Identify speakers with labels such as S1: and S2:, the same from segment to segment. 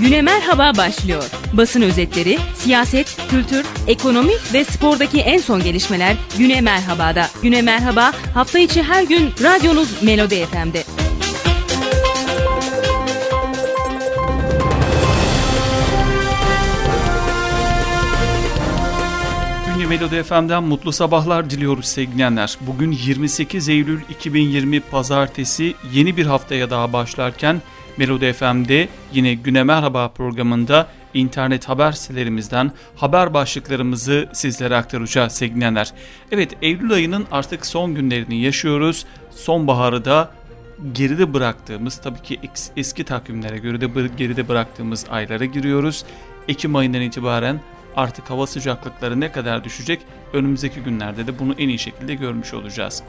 S1: Güne Merhaba başlıyor. Basın özetleri, siyaset, kültür, ekonomi ve spordaki en son gelişmeler Güne Merhaba'da. Güne Merhaba hafta içi her gün radyonuz Melodi FM'de.
S2: Melodi FM'den mutlu sabahlar diliyoruz sevgilenler. Bugün 28 Eylül 2020 Pazartesi yeni bir haftaya daha başlarken Melodi FM'de yine Güne Merhaba programında internet haber sitelerimizden haber başlıklarımızı sizlere aktaracağız sevgilenler. Evet Eylül ayının artık son günlerini yaşıyoruz. Sonbaharı da geride bıraktığımız tabii ki eski takvimlere göre de geride bıraktığımız aylara giriyoruz. Ekim ayından itibaren artık hava sıcaklıkları ne kadar düşecek önümüzdeki günlerde de bunu en iyi şekilde görmüş olacağız.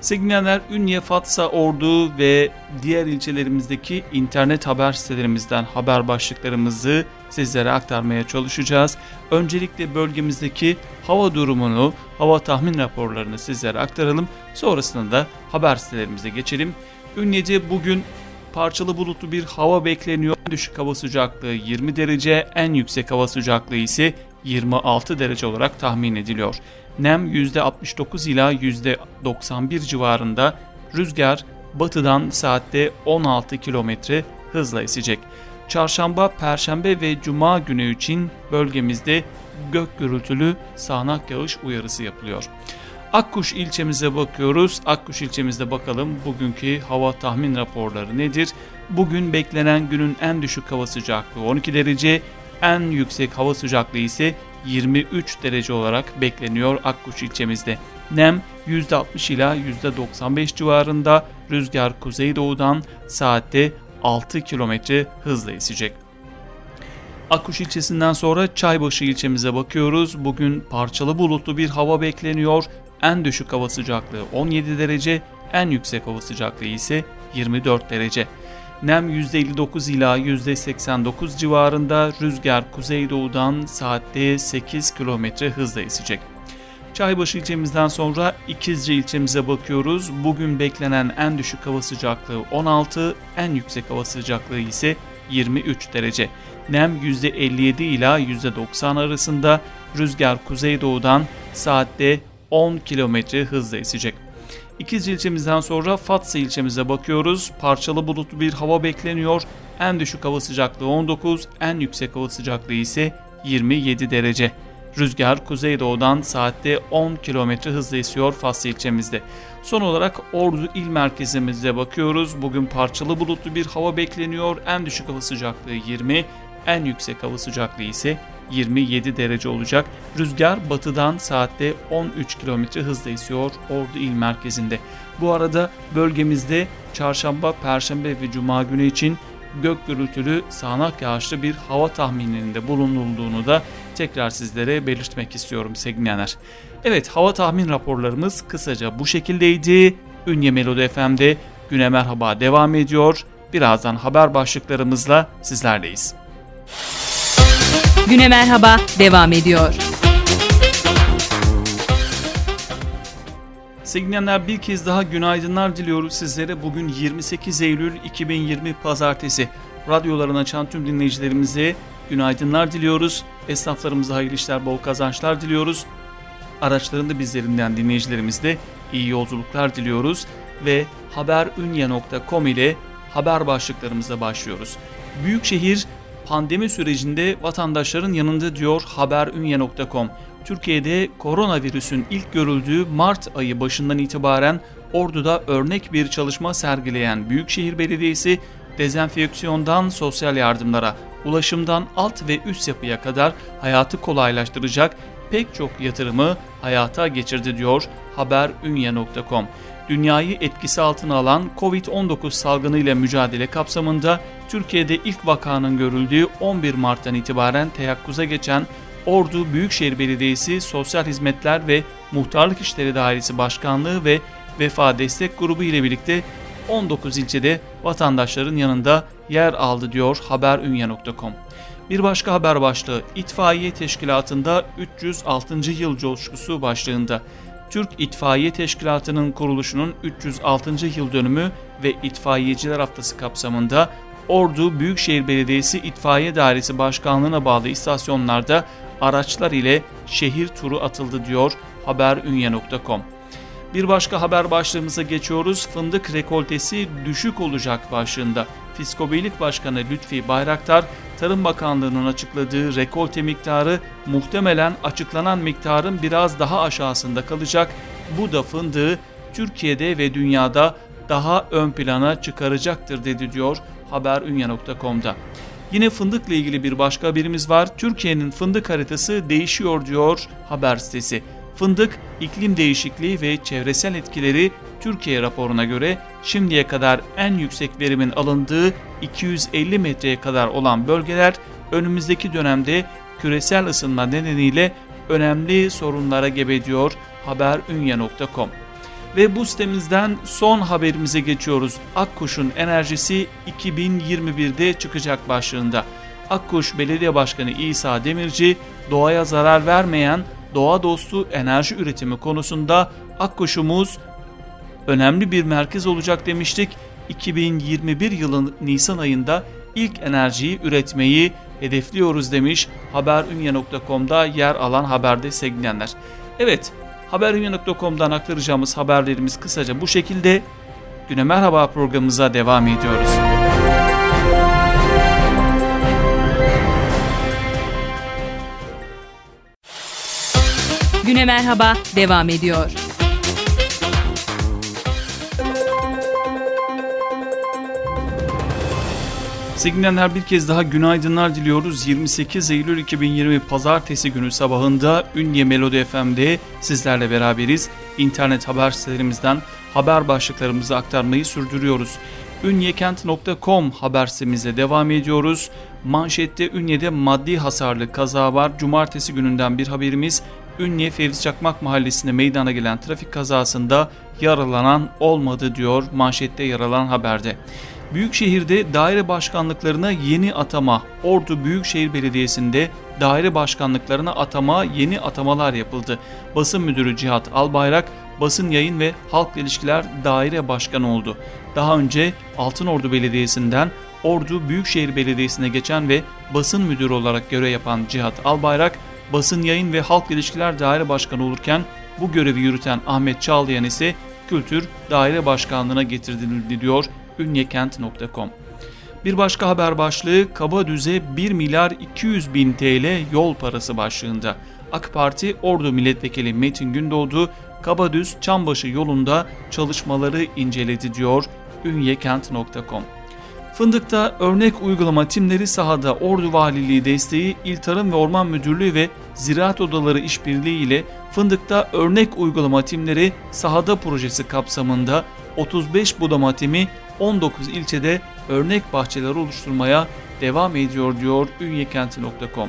S2: Sevgili Ünye, Fatsa, Ordu ve diğer ilçelerimizdeki internet haber sitelerimizden haber başlıklarımızı sizlere aktarmaya çalışacağız. Öncelikle bölgemizdeki hava durumunu, hava tahmin raporlarını sizlere aktaralım. Sonrasında da haber sitelerimize geçelim. Ünye'de bugün parçalı bulutlu bir hava bekleniyor. Düşük hava sıcaklığı 20 derece, en yüksek hava sıcaklığı ise 26 derece olarak tahmin ediliyor. Nem %69 ila %91 civarında, rüzgar batıdan saatte 16 km hızla esecek. Çarşamba, Perşembe ve Cuma günü için bölgemizde gök gürültülü sağanak yağış uyarısı yapılıyor. Akkuş ilçemize bakıyoruz. Akkuş ilçemizde bakalım bugünkü hava tahmin raporları nedir? Bugün beklenen günün en düşük hava sıcaklığı 12 derece, en yüksek hava sıcaklığı ise 23 derece olarak bekleniyor Akkuş ilçemizde. Nem %60 ila %95 civarında, rüzgar kuzeydoğudan saatte 6 km hızla esecek. Akkuş ilçesinden sonra Çaybaşı ilçemize bakıyoruz. Bugün parçalı bulutlu bir hava bekleniyor. En düşük hava sıcaklığı 17 derece, en yüksek hava sıcaklığı ise 24 derece. Nem %59 ila %89 civarında, rüzgar kuzeydoğudan saatte 8 km hızla esecek. Çaybaşı ilçemizden sonra İkizce ilçemize bakıyoruz. Bugün beklenen en düşük hava sıcaklığı 16, en yüksek hava sıcaklığı ise 23 derece. Nem %57 ila %90 arasında, rüzgar kuzeydoğudan saatte 10 km hızla esecek. İkiz ilçemizden sonra Fatsa ilçemize bakıyoruz. Parçalı bulutlu bir hava bekleniyor. En düşük hava sıcaklığı 19, en yüksek hava sıcaklığı ise 27 derece. Rüzgar kuzeydoğudan saatte 10 km hızla esiyor Fatsa ilçemizde. Son olarak Ordu il merkezimizde bakıyoruz. Bugün parçalı bulutlu bir hava bekleniyor. En düşük hava sıcaklığı 20, en yüksek hava sıcaklığı ise 27 derece olacak. Rüzgar batıdan saatte 13 km hızla esiyor Ordu il merkezinde. Bu arada bölgemizde çarşamba, perşembe ve cuma günü için gök gürültülü sağanak yağışlı bir hava tahmininde bulunulduğunu da tekrar sizlere belirtmek istiyorum sevgilenler. Evet hava tahmin raporlarımız kısaca bu şekildeydi. Ünye Melodi FM'de güne merhaba devam ediyor. Birazdan haber başlıklarımızla sizlerleyiz.
S1: Güne Merhaba devam ediyor.
S2: Sevgili bir kez daha günaydınlar diliyoruz sizlere. Bugün 28 Eylül 2020 Pazartesi. Radyolarını açan tüm dinleyicilerimize günaydınlar diliyoruz. Esnaflarımıza hayırlı işler, bol kazançlar diliyoruz. Araçlarında bizlerinden dinleyicilerimizde iyi yolculuklar diliyoruz. Ve haberünye.com ile haber başlıklarımıza başlıyoruz. Büyükşehir pandemi sürecinde vatandaşların yanında diyor haberünye.com. Türkiye'de koronavirüsün ilk görüldüğü Mart ayı başından itibaren Ordu'da örnek bir çalışma sergileyen Büyükşehir Belediyesi dezenfeksiyondan sosyal yardımlara, ulaşımdan alt ve üst yapıya kadar hayatı kolaylaştıracak pek çok yatırımı hayata geçirdi diyor haberünye.com dünyayı etkisi altına alan Covid-19 salgını ile mücadele kapsamında Türkiye'de ilk vakanın görüldüğü 11 Mart'tan itibaren teyakkuza geçen Ordu Büyükşehir Belediyesi Sosyal Hizmetler ve Muhtarlık İşleri Dairesi Başkanlığı ve Vefa Destek Grubu ile birlikte 19 ilçede vatandaşların yanında yer aldı diyor haberünye.com. Bir başka haber başlığı İtfaiye Teşkilatı'nda 306. yıl coşkusu başlığında Türk İtfaiye Teşkilatı'nın kuruluşunun 306. yıl dönümü ve İtfaiyeciler Haftası kapsamında Ordu Büyükşehir Belediyesi İtfaiye Dairesi Başkanlığı'na bağlı istasyonlarda araçlar ile şehir turu atıldı diyor haberünye.com. Bir başka haber başlığımıza geçiyoruz. Fındık rekoltesi düşük olacak başlığında. Fiskobeylik Başkanı Lütfi Bayraktar, Tarım Bakanlığı'nın açıkladığı rekolte miktarı muhtemelen açıklanan miktarın biraz daha aşağısında kalacak. Bu da fındığı Türkiye'de ve dünyada daha ön plana çıkaracaktır dedi diyor haberunya.com'da. Yine fındıkla ilgili bir başka haberimiz var. Türkiye'nin fındık haritası değişiyor diyor haber sitesi. Fındık, iklim değişikliği ve çevresel etkileri Türkiye raporuna göre şimdiye kadar en yüksek verimin alındığı 250 metreye kadar olan bölgeler önümüzdeki dönemde küresel ısınma nedeniyle önemli sorunlara gebe diyor haberunya.com. Ve bu sitemizden son haberimize geçiyoruz. Akkuş'un enerjisi 2021'de çıkacak başlığında. Akkuş Belediye Başkanı İsa Demirci, doğaya zarar vermeyen doğa dostu enerji üretimi konusunda Akkuş'umuz önemli bir merkez olacak demiştik. 2021 yılın Nisan ayında ilk enerjiyi üretmeyi hedefliyoruz demiş haberünye.com'da yer alan haberde sevgilenler. Evet haberünye.com'dan aktaracağımız haberlerimiz kısaca bu şekilde. Güne Merhaba programımıza devam ediyoruz.
S1: Güne Merhaba devam ediyor.
S2: Sevgili bir kez daha günaydınlar diliyoruz. 28 Eylül 2020 Pazartesi günü sabahında Ünye Melodi FM'de sizlerle beraberiz. İnternet haber sitelerimizden haber başlıklarımızı aktarmayı sürdürüyoruz. Ünyekent.com haber sitemize devam ediyoruz. Manşette Ünye'de maddi hasarlı kaza var. Cumartesi gününden bir haberimiz. Ünye Fevzi Çakmak mahallesinde meydana gelen trafik kazasında yaralanan olmadı diyor manşette yer alan haberde. Büyükşehir'de daire başkanlıklarına yeni atama, Ordu Büyükşehir Belediyesi'nde daire başkanlıklarına atama, yeni atamalar yapıldı. Basın Müdürü Cihat Albayrak, Basın Yayın ve Halk İlişkiler Daire Başkanı oldu. Daha önce Altınordu Belediyesi'nden Ordu Büyükşehir Belediyesi'ne geçen ve basın müdürü olarak görev yapan Cihat Albayrak, Basın Yayın ve Halk İlişkiler Daire Başkanı olurken bu görevi yürüten Ahmet Çağlayan ise Kültür Daire Başkanlığı'na getirildi diyor ünyekent.com. Bir başka haber başlığı Kabadüz'e 1 milyar 200 bin TL yol parası başlığında. AK Parti Ordu Milletvekili Metin Gündoğdu Kabadüz Çambaşı yolunda çalışmaları inceledi diyor ünyekent.com. Fındık'ta örnek uygulama timleri sahada Ordu Valiliği desteği İl Tarım ve Orman Müdürlüğü ve Ziraat Odaları işbirliği ile Fındık'ta örnek uygulama timleri sahada projesi kapsamında 35 budama timi 19 ilçede örnek bahçeler oluşturmaya devam ediyor diyor ünyekenti.com.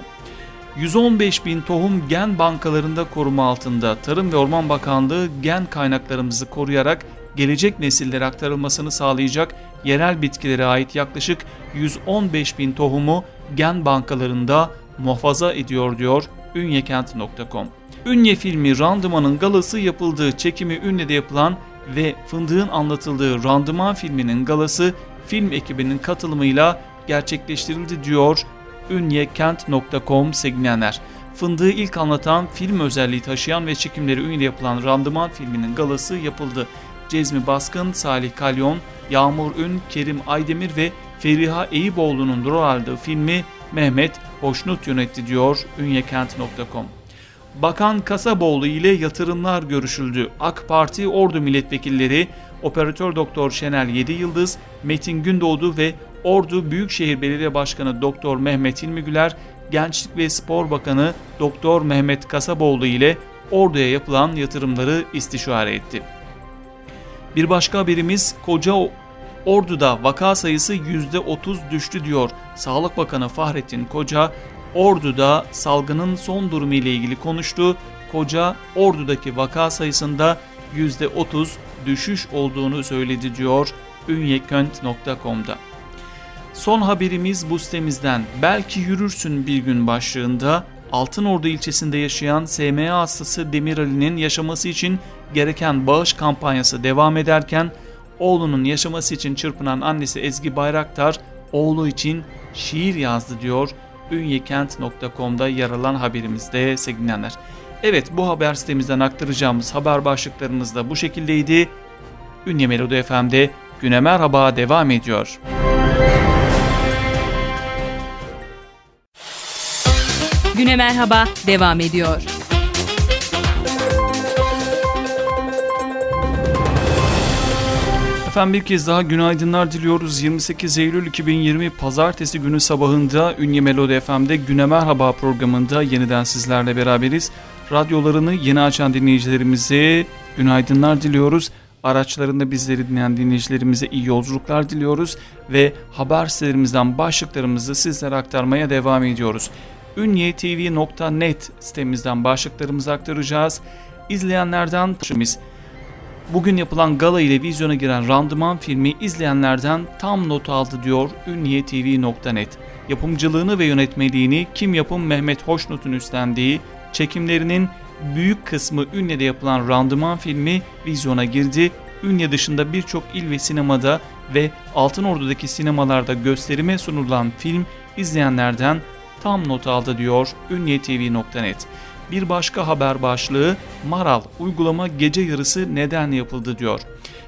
S2: 115 bin tohum gen bankalarında koruma altında Tarım ve Orman Bakanlığı gen kaynaklarımızı koruyarak gelecek nesillere aktarılmasını sağlayacak yerel bitkilere ait yaklaşık 115 bin tohumu gen bankalarında muhafaza ediyor diyor ünyekent.com. Ünye filmi Randıman'ın galası yapıldığı çekimi Ünye'de yapılan ve Fındık'ın anlatıldığı Randıman filminin galası film ekibinin katılımıyla gerçekleştirildi diyor ünyekent.com sevgilenler. Fındığı ilk anlatan film özelliği taşıyan ve çekimleri Ünye'de yapılan Randıman filminin galası yapıldı. Cezmi Baskın, Salih Kalyon, Yağmur Ün, Kerim Aydemir ve Feriha Eyüboğlu'nun rol aldığı filmi Mehmet Hoşnut yönetti diyor ünyekent.com. Bakan Kasaboğlu ile yatırımlar görüşüldü. AK Parti Ordu milletvekilleri Operatör Doktor Şenel 7 Yıldız, Metin Gündoğdu ve Ordu Büyükşehir Belediye Başkanı Doktor Mehmet Hilmi Güler, Gençlik ve Spor Bakanı Doktor Mehmet Kasaboğlu ile Ordu'ya yapılan yatırımları istişare etti. Bir başka haberimiz koca Ordu'da vaka sayısı %30 düştü diyor. Sağlık Bakanı Fahrettin Koca, Ordu'da salgının son durumu ile ilgili konuştu. Koca Ordu'daki vaka sayısında %30 düşüş olduğunu söyledi diyor ünyekent.com'da. Son haberimiz bu sitemizden. Belki yürürsün bir gün başlığında Altınordu ilçesinde yaşayan SMA hastası Demir Ali'nin yaşaması için gereken bağış kampanyası devam ederken oğlunun yaşaması için çırpınan annesi Ezgi Bayraktar oğlu için şiir yazdı diyor ünyekent.com'da yer alan haberimizde sevgili Evet bu haber sitemizden aktaracağımız haber başlıklarımız da bu şekildeydi. Ünye Melodi FM'de Güne Merhaba devam ediyor.
S1: Güne Merhaba devam ediyor.
S2: Efendim bir kez daha günaydınlar diliyoruz. 28 Eylül 2020 Pazartesi günü sabahında Ünye Melodi FM'de Güne Merhaba programında yeniden sizlerle beraberiz. Radyolarını yeni açan dinleyicilerimize günaydınlar diliyoruz. Araçlarında bizleri dinleyen dinleyicilerimize iyi yolculuklar diliyoruz ve haber sitelerimizden başlıklarımızı sizlere aktarmaya devam ediyoruz. ünyetv.net sitemizden başlıklarımızı aktaracağız. İzleyenlerden başımız Bugün yapılan gala ile vizyona giren randıman filmi izleyenlerden tam not aldı diyor ünniyetv.net. Yapımcılığını ve yönetmeliğini Kim Yapım Mehmet Hoşnut'un üstlendiği, çekimlerinin büyük kısmı Ünye'de yapılan randıman filmi vizyona girdi. Ünye dışında birçok il ve sinemada ve Altınordu'daki sinemalarda gösterime sunulan film izleyenlerden tam not aldı diyor ünyetv.net. Bir başka haber başlığı Maral uygulama gece yarısı neden yapıldı diyor.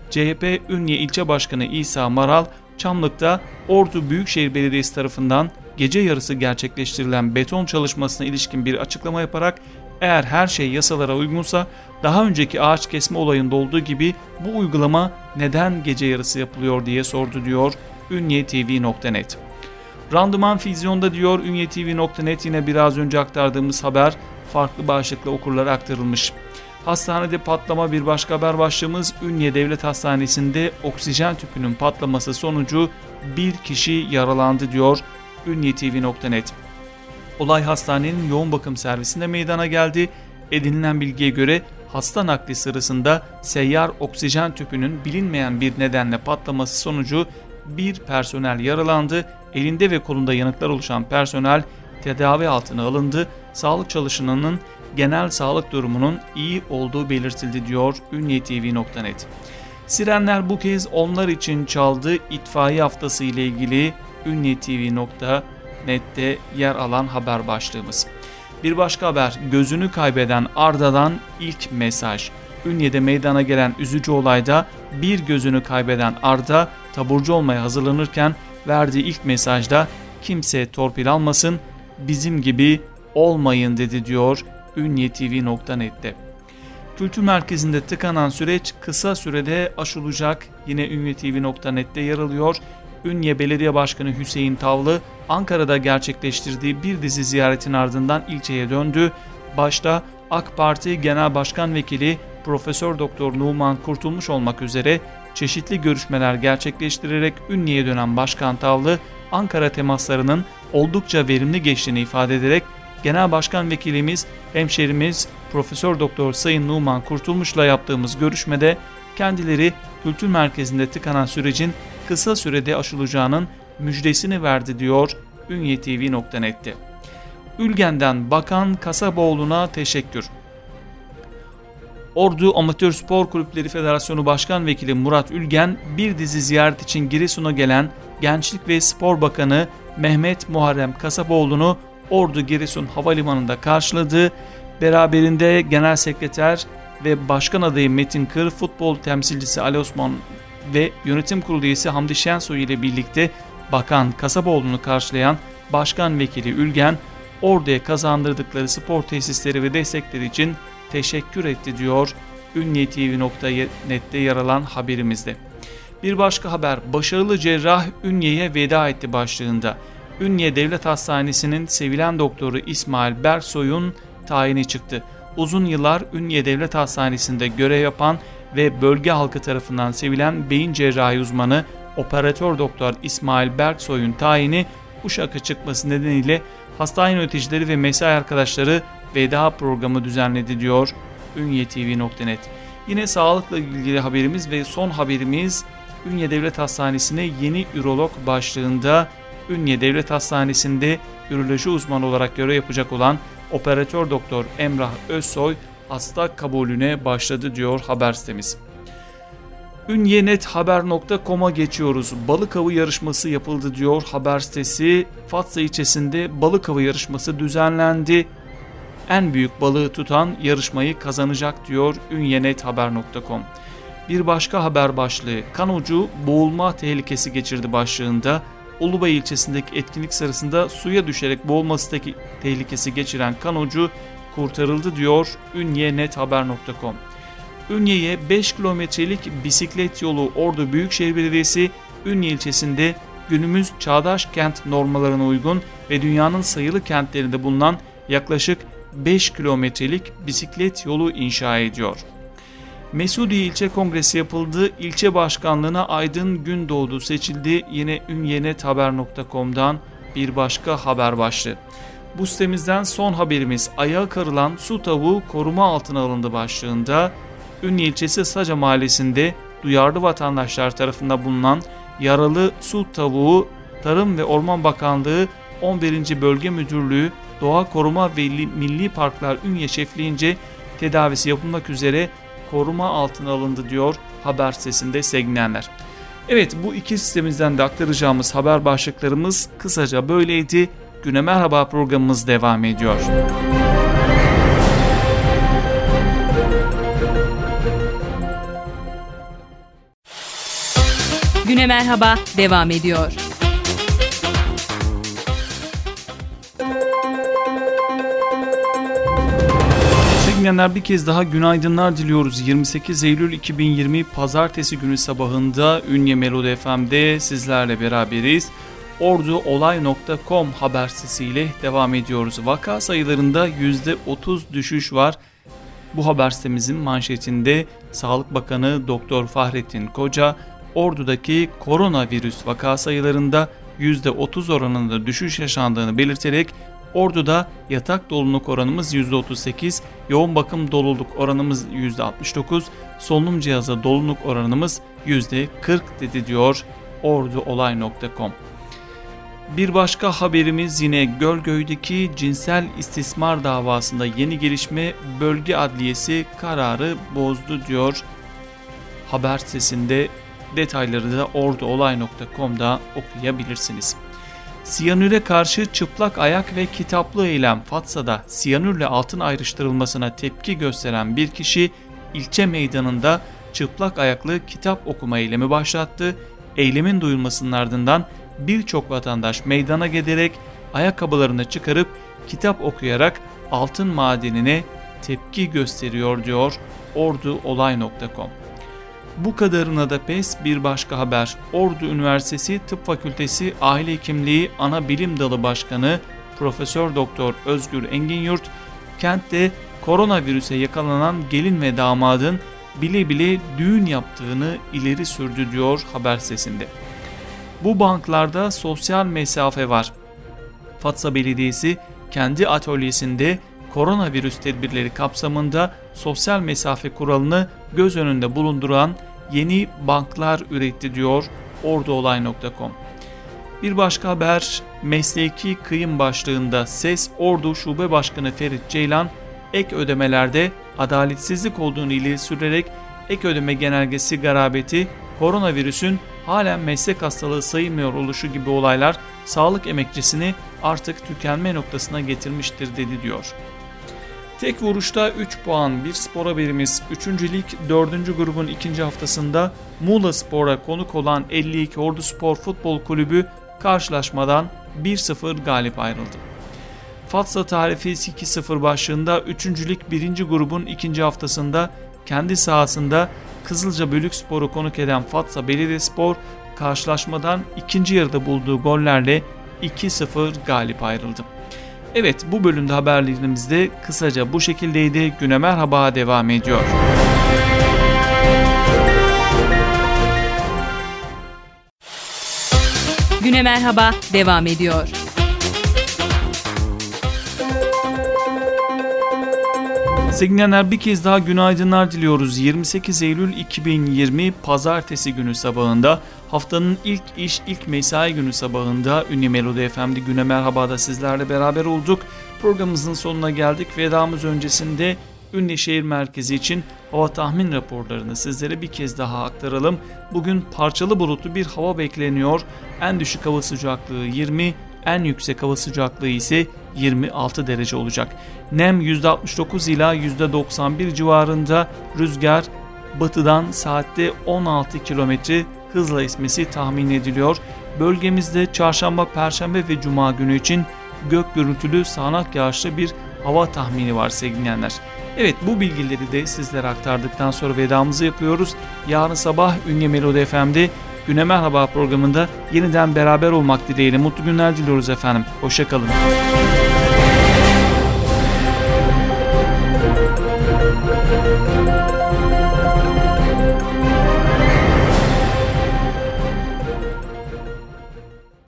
S2: CHP Ünye İlçe Başkanı İsa Maral Çamlık'ta Ordu Büyükşehir Belediyesi tarafından gece yarısı gerçekleştirilen beton çalışmasına ilişkin bir açıklama yaparak eğer her şey yasalara uygunsa daha önceki ağaç kesme olayında olduğu gibi bu uygulama neden gece yarısı yapılıyor diye sordu diyor ünyetv.net. Randıman Fizyon'da diyor ünyetv.net yine biraz önce aktardığımız haber farklı başlıkla okurlara aktarılmış. Hastanede patlama bir başka haber başlığımız Ünye Devlet Hastanesi'nde oksijen tüpünün patlaması sonucu bir kişi yaralandı diyor ünyetv.net. Olay hastanenin yoğun bakım servisinde meydana geldi. Edinilen bilgiye göre hasta nakli sırasında seyyar oksijen tüpünün bilinmeyen bir nedenle patlaması sonucu bir personel yaralandı. Elinde ve kolunda yanıklar oluşan personel tedavi altına alındı. Sağlık çalışanının genel sağlık durumunun iyi olduğu belirtildi diyor ünyetv.net. Sirenler bu kez onlar için çaldı itfaiye haftası ile ilgili ünyetv.net'te yer alan haber başlığımız. Bir başka haber gözünü kaybeden Arda'dan ilk mesaj. Ünye'de meydana gelen üzücü olayda bir gözünü kaybeden Arda taburcu olmaya hazırlanırken verdiği ilk mesajda kimse torpil almasın bizim gibi olmayın dedi diyor ünyetv.net'te. Kültür merkezinde tıkanan süreç kısa sürede aşılacak. Yine ünyetv.net'te yer alıyor. Ünye Belediye Başkanı Hüseyin Tavlı Ankara'da gerçekleştirdiği bir dizi ziyaretin ardından ilçeye döndü. Başta AK Parti Genel Başkan Vekili Profesör Doktor Numan Kurtulmuş olmak üzere çeşitli görüşmeler gerçekleştirerek Ünye'ye dönen Başkan Tavlı Ankara temaslarının oldukça verimli geçtiğini ifade ederek Genel Başkan Vekilimiz, hemşerimiz Profesör Doktor Sayın Numan Kurtulmuş'la yaptığımız görüşmede kendileri kültür merkezinde tıkanan sürecin kısa sürede aşılacağının müjdesini verdi diyor ünyetv.net'te. Ülgen'den Bakan Kasaboğlu'na teşekkür. Ordu Amatör Spor Kulüpleri Federasyonu Başkan Vekili Murat Ülgen bir dizi ziyaret için Giresun'a gelen Gençlik ve Spor Bakanı Mehmet Muharrem Kasaboğlu'nu Ordu Giresun Havalimanı'nda karşıladı. Beraberinde Genel Sekreter ve Başkan adayı Metin Kır, futbol temsilcisi Ali Osman ve yönetim kurulu üyesi Hamdi Şensoy ile birlikte Bakan Kasaboğlu'nu karşılayan Başkan Vekili Ülgen, Ordu'ya kazandırdıkları spor tesisleri ve destekleri için teşekkür etti diyor ünyetv.net'te yer alan haberimizde. Bir başka haber başarılı cerrah Ünye'ye veda etti başlığında. Ünye Devlet Hastanesi'nin sevilen doktoru İsmail Berksoy'un tayini çıktı. Uzun yıllar Ünye Devlet Hastanesi'nde görev yapan ve bölge halkı tarafından sevilen beyin cerrahi uzmanı operatör doktor İsmail Berksoy'un tayini Uşak'a çıkması nedeniyle hastane yöneticileri ve mesai arkadaşları veda programı düzenledi diyor ünyetv.net. Yine sağlıkla ilgili haberimiz ve son haberimiz Ünye Devlet Hastanesi'ne yeni ürolog başlığında Ünye Devlet Hastanesi'nde üroloji uzmanı olarak görev yapacak olan operatör doktor Emrah Özsoy hasta kabulüne başladı diyor haber sitemiz. Ünyenethaber.com'a geçiyoruz. Balık avı yarışması yapıldı diyor haber sitesi. Fatsa ilçesinde balık avı yarışması düzenlendi. En büyük balığı tutan yarışmayı kazanacak diyor ünyenethaber.com. Bir başka haber başlığı kanocu boğulma tehlikesi geçirdi başlığında Ulubay ilçesindeki etkinlik sırasında suya düşerek boğulmasındaki tehlikesi geçiren kanocu kurtarıldı diyor ünyenethaber.com. Ünye'ye 5 kilometrelik bisiklet yolu Ordu Büyükşehir Belediyesi Ünye ilçesinde günümüz çağdaş kent normalarına uygun ve dünyanın sayılı kentlerinde bulunan yaklaşık 5 kilometrelik bisiklet yolu inşa ediyor. Mesudi ilçe kongresi yapıldı. İlçe başkanlığına Aydın Gündoğdu seçildi. Yine ünyenethaber.com'dan bir başka haber başlığı. Bu sitemizden son haberimiz ayağa karılan su tavuğu koruma altına alındı başlığında Ünye ilçesi Saca mahallesinde duyarlı vatandaşlar tarafından bulunan yaralı su tavuğu Tarım ve Orman Bakanlığı 11. Bölge Müdürlüğü Doğa Koruma ve Milli Parklar Ünye şefliğince tedavisi yapılmak üzere koruma altına alındı diyor haber sitesinde sevgilenler. Evet bu iki sistemimizden de aktaracağımız haber başlıklarımız kısaca böyleydi. Güne Merhaba programımız devam ediyor.
S1: Güne Merhaba devam ediyor.
S2: Dinleyenler bir kez daha günaydınlar diliyoruz. 28 Eylül 2020 Pazartesi günü sabahında Ünye Melodi FM'de sizlerle beraberiz. Orduolay.com haber sitesiyle devam ediyoruz. Vaka sayılarında %30 düşüş var. Bu haber sitemizin manşetinde Sağlık Bakanı Doktor Fahrettin Koca, Ordu'daki koronavirüs vaka sayılarında %30 oranında düşüş yaşandığını belirterek Ordu'da yatak doluluk oranımız %38, yoğun bakım doluluk oranımız %69, solunum cihazı doluluk oranımız %40 dedi diyor orduolay.com. Bir başka haberimiz yine Gölgöy'deki cinsel istismar davasında yeni gelişme bölge adliyesi kararı bozdu diyor haber sitesinde detayları da orduolay.com'da okuyabilirsiniz. Siyanüre karşı çıplak ayak ve kitaplı eylem Fatsa'da siyanürle altın ayrıştırılmasına tepki gösteren bir kişi ilçe meydanında çıplak ayaklı kitap okuma eylemi başlattı. Eylemin duyulmasının ardından birçok vatandaş meydana gelerek ayakkabılarını çıkarıp kitap okuyarak altın madenine tepki gösteriyor diyor orduolay.com. Bu kadarına da pes bir başka haber. Ordu Üniversitesi Tıp Fakültesi Aile Hekimliği Ana Bilim Dalı Başkanı Profesör Doktor Özgür Enginyurt kentte koronavirüse yakalanan gelin ve damadın bile bile düğün yaptığını ileri sürdü diyor haber sesinde. Bu banklarda sosyal mesafe var. Fatsa Belediyesi kendi atölyesinde koronavirüs tedbirleri kapsamında sosyal mesafe kuralını göz önünde bulunduran yeni banklar üretti diyor orduolay.com. Bir başka haber mesleki kıyım başlığında SES Ordu Şube Başkanı Ferit Ceylan ek ödemelerde adaletsizlik olduğunu ileri sürerek ek ödeme genelgesi garabeti koronavirüsün halen meslek hastalığı sayılmıyor oluşu gibi olaylar sağlık emekçisini artık tükenme noktasına getirmiştir dedi diyor. Tek vuruşta 3 puan bir spor haberimiz 3. lig 4. grubun 2. haftasında Muğla Spor'a konuk olan 52 Ordu Spor Futbol Kulübü karşılaşmadan 1-0 galip ayrıldı. Fatsa tarifi 2-0 başlığında 3. lig 1. grubun 2. haftasında kendi sahasında Kızılca Bölük Spor'u konuk eden Fatsa Belediyespor karşılaşmadan ikinci yarıda bulduğu gollerle 2-0 galip ayrıldı. Evet bu bölümde haberlerimizde kısaca bu şekildeydi. Güne merhaba devam ediyor.
S1: Güne merhaba devam ediyor.
S2: Sevgili bir kez daha günaydınlar diliyoruz. 28 Eylül 2020 Pazartesi günü sabahında haftanın ilk iş, ilk mesai günü sabahında Ünlü Melodi FM'de Güne Merhaba'da sizlerle beraber olduk. Programımızın sonuna geldik. Vedamız öncesinde Ünye şehir merkezi için hava tahmin raporlarını sizlere bir kez daha aktaralım. Bugün parçalı bulutlu bir hava bekleniyor. En düşük hava sıcaklığı 20, en yüksek hava sıcaklığı ise 26 derece olacak. Nem %69 ila %91 civarında, rüzgar batıdan saatte 16 km hızla esmesi tahmin ediliyor. Bölgemizde çarşamba, perşembe ve cuma günü için gök görüntülü sağanak yağışlı bir hava tahmini var sevgili Evet bu bilgileri de sizlere aktardıktan sonra vedamızı yapıyoruz. Yarın sabah Ünye Melodi FM'de Güne Merhaba programında yeniden beraber olmak dileğiyle mutlu günler diliyoruz efendim. Hoşçakalın.